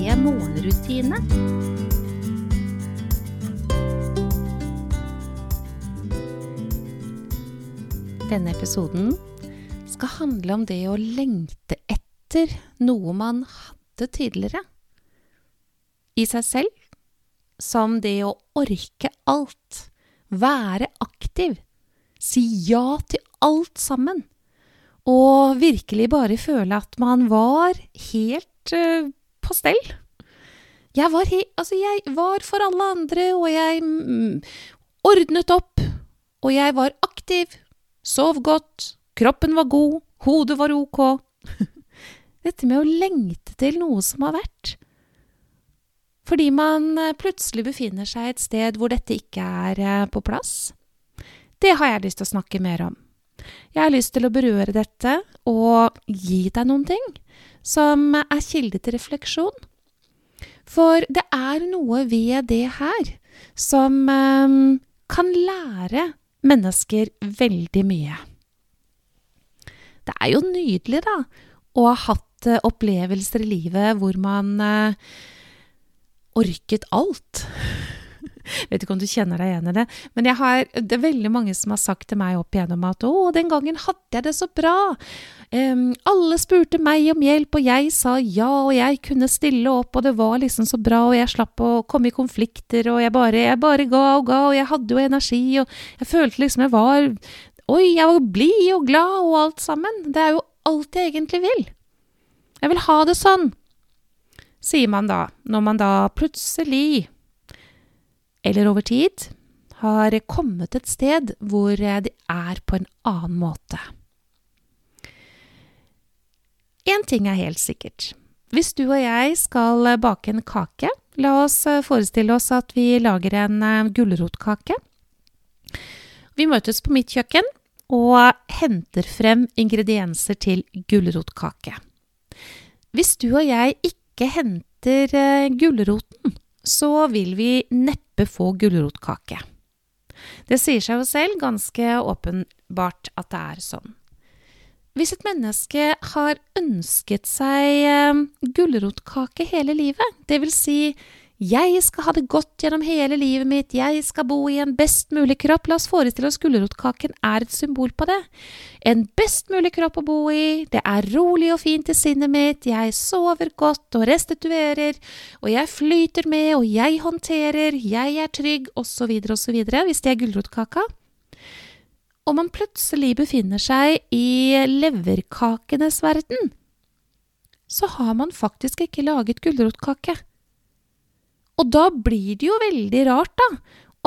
morgenrutine. Denne episoden skal handle om det å lengte etter noe man hadde tidligere. I seg selv. Som det å orke alt. Være aktiv. Si ja til alt sammen. Og virkelig bare føle at man var helt uh, på. Jeg var, he altså jeg var for alle andre, og jeg ordnet opp. Og jeg var aktiv, sov godt, kroppen var god, hodet var ok. Dette med å lengte til noe som har vært. Fordi man eh, plutselig befinner seg et sted hvor dette ikke er eh, på plass. Det har jeg lyst til å snakke mer om. Jeg har lyst til å berøre dette og gi deg noen ting som er kilde til refleksjon. For det er noe ved det her som um, kan lære mennesker veldig mye. Det er jo nydelig, da, å ha hatt uh, opplevelser i livet hvor man uh, orket alt. Vet ikke om du kjenner deg igjen i det, men har, det er veldig mange som har sagt til meg opp igjennom at 'Å, den gangen hadde jeg det så bra'. Um, alle spurte meg om hjelp, og jeg sa ja, og jeg kunne stille opp, og det var liksom så bra, og jeg slapp å komme i konflikter, og jeg bare, jeg bare ga og ga, og jeg hadde jo energi, og jeg følte liksom jeg var Oi, jeg var blid og glad og alt sammen. Det er jo alt jeg egentlig vil. Jeg vil ha det sånn, sier man da, når man da plutselig eller over tid, har kommet et sted hvor de er på en annen måte. Én ting er helt sikkert. Hvis du og jeg skal bake en kake, la oss forestille oss at vi lager en eh, gulrotkake. Vi møtes på mitt kjøkken og henter frem ingredienser til gulrotkake. Hvis du og jeg ikke henter eh, gulroten, så vil vi neppe få gulrotkake. Det sier seg jo selv ganske åpenbart at det er sånn. Hvis et menneske har ønsket seg eh, gulrotkake hele livet, vil si jeg skal ha det godt gjennom hele livet mitt, jeg skal bo i en best mulig kropp. La oss forestille oss gulrotkaken er et symbol på det. En best mulig kropp å bo i, det er rolig og fint i sinnet mitt, jeg sover godt og restituerer, og jeg flyter med, og jeg håndterer, jeg er trygg, osv., osv., hvis det er gulrotkaka. Om man plutselig befinner seg i leverkakenes verden, så har man faktisk ikke laget gulrotkake. Og da blir det jo veldig rart, da,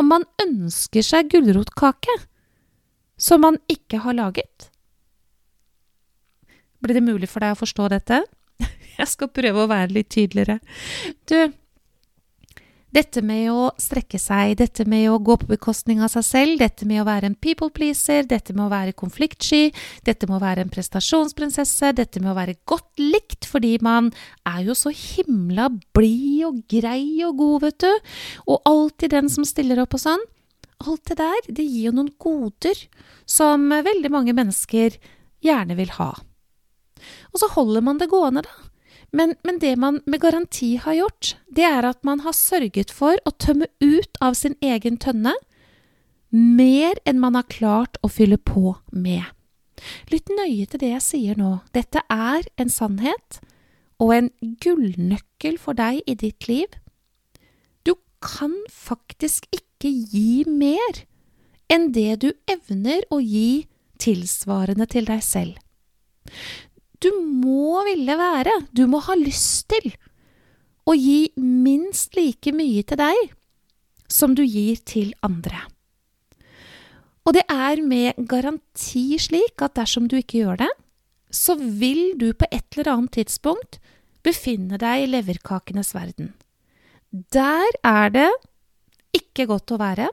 om man ønsker seg gulrotkake som man ikke har laget. Blir det mulig for deg å forstå dette? Jeg skal prøve å være litt tydeligere. Du, dette med å strekke seg, dette med å gå på bekostning av seg selv, dette med å være en people pleaser, dette med å være konfliktsky, dette med å være en prestasjonsprinsesse, dette med å være godt likt fordi man er jo så himla blid og grei og god, vet du, og alltid den som stiller opp og sånn. Alt det der, det gir jo noen goder som veldig mange mennesker gjerne vil ha. Og så holder man det gående, da. Men, men, det man med garanti har gjort, det er at man har sørget for å tømme ut av sin egen tønne mer enn man har klart å fylle på med. Lytt nøye til det jeg sier nå. Dette er en sannhet og en gullnøkkel for deg i ditt liv. Du kan faktisk ikke gi mer enn det du evner å gi tilsvarende til deg selv. Du må ville være, du må ha lyst til å gi minst like mye til deg som du gir til andre. Og det er med garanti slik at dersom du ikke gjør det, så vil du på et eller annet tidspunkt befinne deg i leverkakenes verden. der er det ikke godt å være.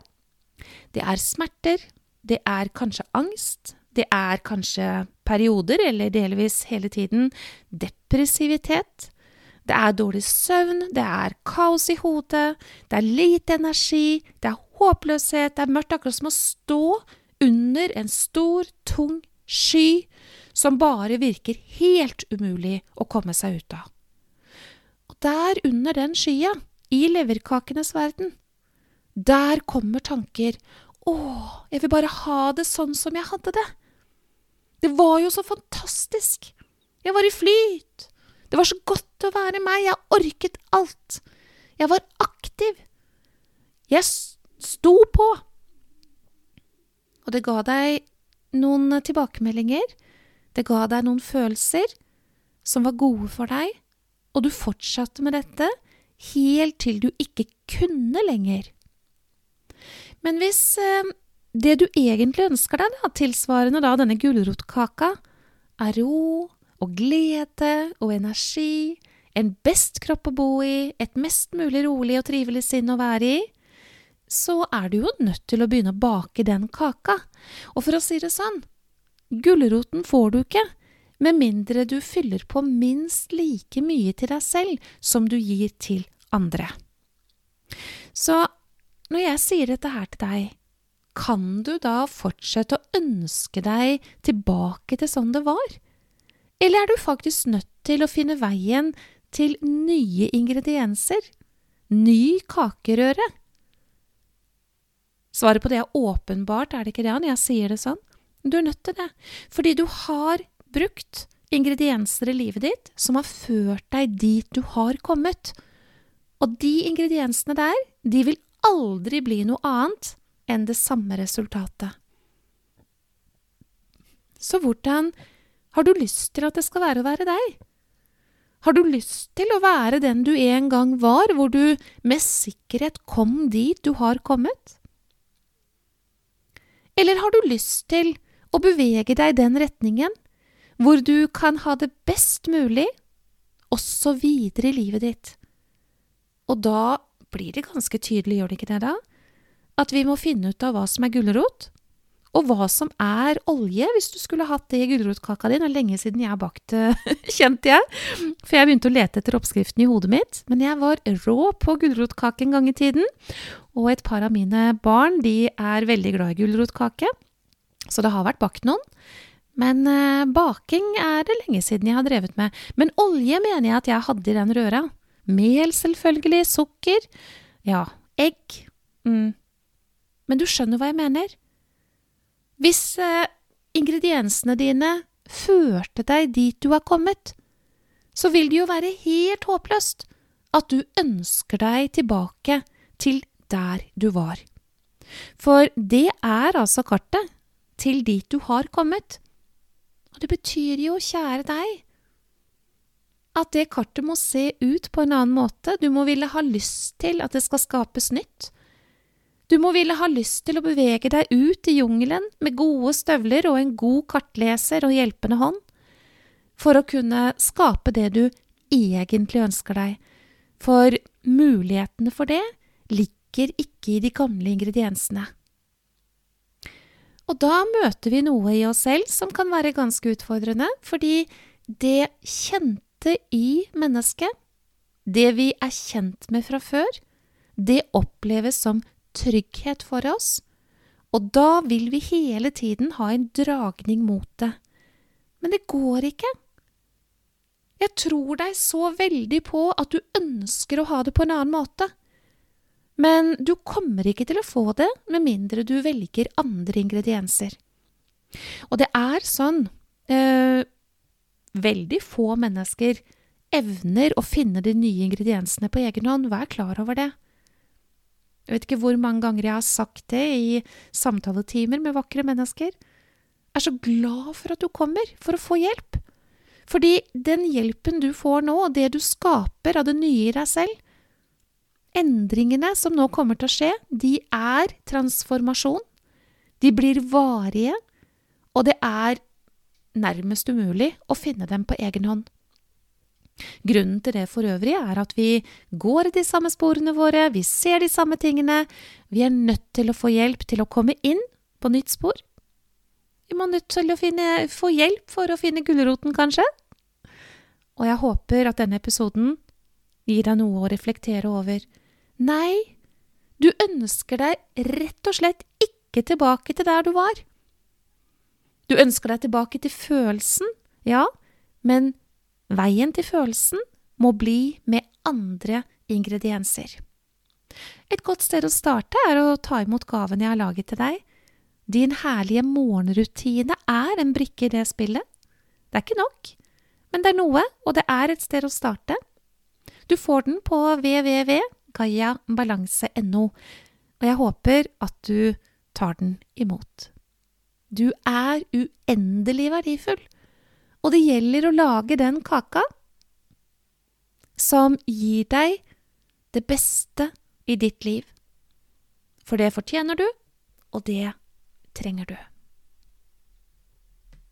Det er smerter, det er kanskje angst, det er kanskje perioder, eller delvis hele tiden, depressivitet. Det er dårlig søvn, det er kaos i hodet, det er lite energi, det er håpløshet, det er mørkt, akkurat som å stå under en stor, tung sky som bare virker helt umulig å komme seg ut av. Og der under den skya, i leverkakenes verden, der kommer tanker Å, jeg vil bare ha det sånn som jeg hadde det. Det var jo så fantastisk. Jeg var i flyt. Det var så godt å være meg. Jeg orket alt. Jeg var aktiv. Jeg sto på. Og det ga deg noen tilbakemeldinger. Det ga deg noen følelser som var gode for deg, og du fortsatte med dette helt til du ikke kunne lenger. Men hvis eh, det du egentlig ønsker deg, da, tilsvarende da denne gulrotkaka, er ro og glede og energi, en best kropp å bo i, et mest mulig rolig og trivelig sinn å være i, så er du jo nødt til å begynne å bake den kaka. Og for å si det sånn, gulroten får du ikke med mindre du fyller på minst like mye til deg selv som du gir til andre. Så når jeg sier dette her til deg, kan du da fortsette å ønske deg tilbake til sånn det var? Eller er du faktisk nødt til å finne veien til nye ingredienser? Ny kakerøre? Svaret på det er åpenbart, er det ikke det, når jeg sier det sånn? Du er nødt til det, fordi du har brukt ingredienser i livet ditt som har ført deg dit du har kommet. Og de ingrediensene der, de vil aldri bli noe annet enn det samme resultatet. Så hvordan har du lyst til at det skal være å være deg? Har du lyst til å være den du en gang var, hvor du med sikkerhet kom dit du har kommet? Eller har du lyst til å bevege deg i den retningen, hvor du kan ha det best mulig, også videre i livet ditt? Og da blir det ganske tydelig, gjør det ikke det da? At vi må finne ut av hva som er gulrot, og hva som er olje, hvis du skulle hatt det i gulrotkaka di. Det er lenge siden jeg har bakt kjente jeg. For jeg begynte å lete etter oppskriften i hodet mitt. Men jeg var rå på gulrotkake en gang i tiden. Og et par av mine barn de er veldig glad i gulrotkake. Så det har vært bakt noen. Men eh, baking er det lenge siden jeg har drevet med. Men olje mener jeg at jeg hadde i den røra. Mel, selvfølgelig. Sukker. Ja, egg. Mm. Men du skjønner hva jeg mener? Hvis eh, ingrediensene dine førte deg dit du har kommet, så vil det jo være helt håpløst at du ønsker deg tilbake til der du var. For det er altså kartet til dit du har kommet. Og det betyr jo, kjære deg, at det kartet må se ut på en annen måte. Du må ville ha lyst til at det skal skapes nytt. Du må ville ha lyst til å bevege deg ut i jungelen med gode støvler og en god kartleser og hjelpende hånd, for å kunne skape det du egentlig ønsker deg, for mulighetene for det ligger ikke i de gamle ingrediensene. Og da møter vi noe i oss selv som kan være ganske utfordrende, fordi det kjente i mennesket, det vi er kjent med fra før, det oppleves som trygghet for oss, og da vil vi hele tiden ha en dragning mot det. Men det går ikke. Jeg tror deg så veldig på at du ønsker å ha det på en annen måte. Men du kommer ikke til å få det med mindre du velger andre ingredienser. Og det er sånn eh, veldig få mennesker evner å finne de nye ingrediensene på egen hånd. Vær klar over det. Jeg vet ikke hvor mange ganger jeg har sagt det i samtaletimer med vakre mennesker. Jeg er så glad for at du kommer, for å få hjelp. Fordi den hjelpen du får nå, og det du skaper av det nye i deg selv, endringene som nå kommer til å skje, de er transformasjon. De blir varige, og det er nærmest umulig å finne dem på egen hånd. Grunnen til det for øvrig er at vi går i de samme sporene våre, vi ser de samme tingene, vi er nødt til å få hjelp til å komme inn på nytt spor. Vi må nødt til å finne, få hjelp for å finne gulroten, kanskje. Og jeg håper at denne episoden gir deg noe å reflektere over. Nei, du ønsker deg rett og slett ikke tilbake til der du var. Du ønsker deg tilbake til følelsen, ja, men Veien til følelsen må bli med andre ingredienser. Et godt sted å starte er å ta imot gaven jeg har laget til deg. Din herlige morgenrutine er en brikke i det spillet. Det er ikke nok, men det er noe, og det er et sted å starte. Du får den på www.gayabalanse.no, og jeg håper at du tar den imot. Du er uendelig verdifull og det gjelder å lage den kaka som gir deg det beste i ditt liv. For det fortjener du, og det trenger du.